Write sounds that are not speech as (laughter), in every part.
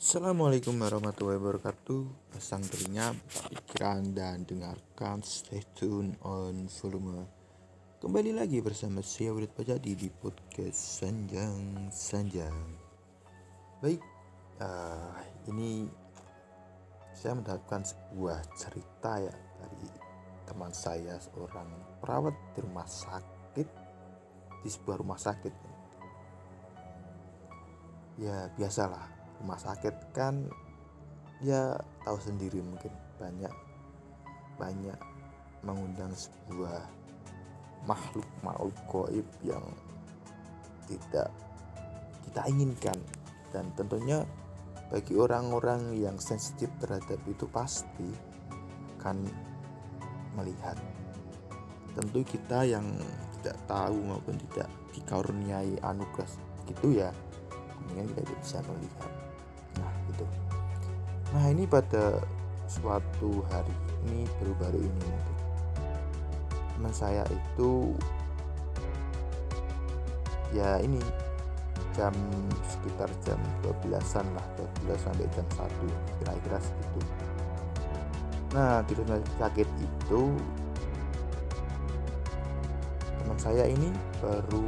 Assalamualaikum warahmatullahi wabarakatuh. Pasang telinga, pikiran dan dengarkan Stay tune on volume. Kembali lagi bersama saya Widit Pajadi di podcast Sanjang Sanjang. Baik, uh, ini saya mendapatkan sebuah cerita ya dari teman saya seorang perawat di rumah sakit di sebuah rumah sakit. Ya biasalah rumah sakit kan ya tahu sendiri mungkin banyak banyak mengundang sebuah makhluk makhluk goib yang tidak kita inginkan. Dan tentunya bagi orang-orang yang sensitif terhadap itu pasti akan melihat. Tentu kita yang tidak tahu maupun tidak dikaruniai anugerah gitu ya kemudian tidak bisa melihat gitu. Nah ini pada suatu hari ini baru-baru ini mungkin teman saya itu ya ini jam sekitar jam 12-an lah 12 sampai jam 1 kira-kira segitu. Nah di rumah sakit itu teman saya ini baru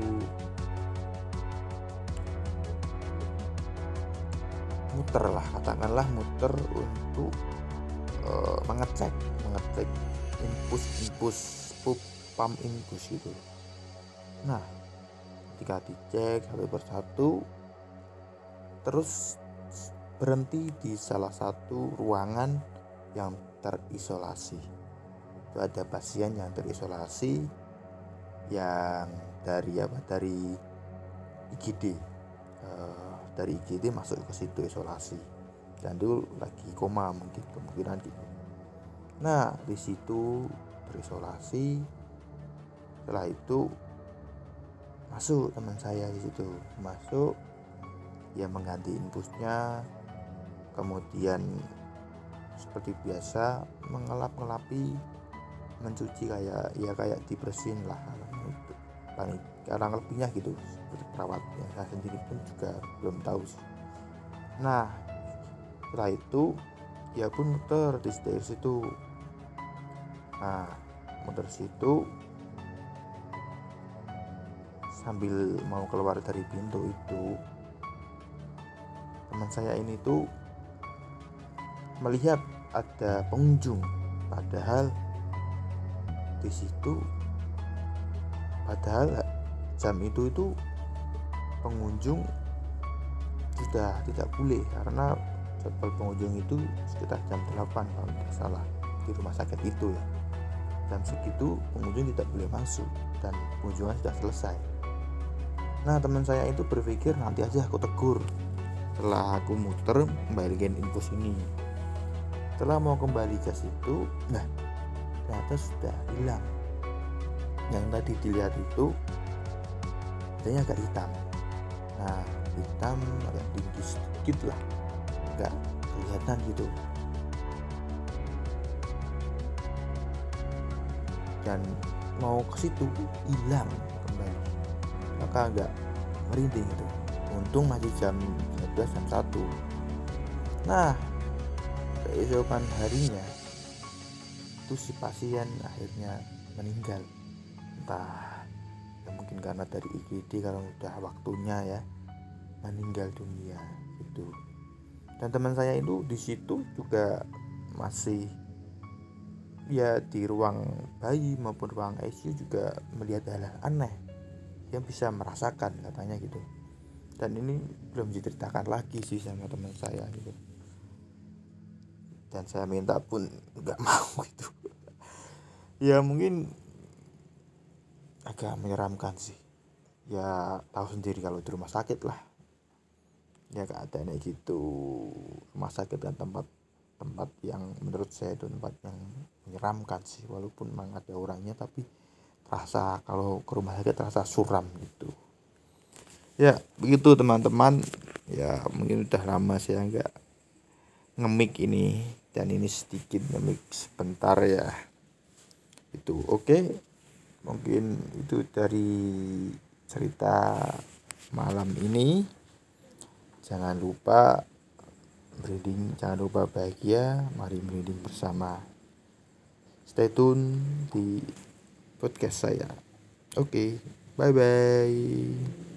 muter lah katakanlah muter untuk uh, mengecek mengecek infus infus pup pam infus itu nah ketika dicek satu persatu terus berhenti di salah satu ruangan yang terisolasi. Itu ada pasien yang terisolasi yang dari apa? Dari IGD uh, dari IGD masuk ke situ isolasi. Dan dulu lagi koma mungkin kemungkinan gitu. Nah di situ terisolasi. Setelah itu masuk teman saya di situ. Masuk ya mengganti infusnya. Kemudian seperti biasa mengelap-ngelapi mencuci kayak ya kayak dibersihin lah paling lebihnya gitu. Perawatnya saya sendiri pun juga belum tahu sih. Nah setelah itu dia pun muter di dari situ nah muter situ. Sambil mau keluar dari pintu itu teman saya ini tuh melihat ada pengunjung. Padahal di situ padahal jam itu itu pengunjung sudah tidak boleh karena jadwal pengunjung itu sekitar jam 8 kalau tidak salah di rumah sakit itu ya. Jam segitu pengunjung tidak boleh masuk dan pengunjungan sudah selesai. Nah teman saya itu berpikir nanti aja aku tegur. Setelah aku muter kembalikan infus ini setelah mau kembali ke situ nah ternyata sudah hilang yang tadi dilihat itu adanya agak hitam. Nah hitam agak tinggi sedikit lah. Agak kelihatan gitu. Dan mau ke situ hilang kembali. Maka agak merinding gitu untung masih jam 12 jam 1 nah keesokan harinya itu si pasien akhirnya meninggal entah ya mungkin karena dari IGD kalau udah waktunya ya meninggal dunia itu dan teman saya itu di situ juga masih ya di ruang bayi maupun ruang ICU juga melihat hal, -hal aneh yang bisa merasakan katanya gitu. Dan ini belum diceritakan lagi sih sama teman saya gitu. Dan saya minta pun nggak (laughs) mau gitu. Ya mungkin agak menyeramkan sih. Ya tahu sendiri kalau di rumah sakit lah. Ya keadaannya gitu. Rumah sakit kan tempat tempat yang menurut saya itu tempat yang menyeramkan sih. Walaupun memang ada orangnya tapi terasa kalau ke rumah sakit terasa suram gitu. Ya begitu teman-teman. Ya mungkin udah lama saya nggak ngemik ini. Dan ini sedikit ngemik sebentar ya. Itu oke. okay mungkin itu dari cerita malam ini jangan lupa Breeding jangan lupa bahagia, mari breeding bersama. Stay tune di podcast saya. Oke, okay, bye bye.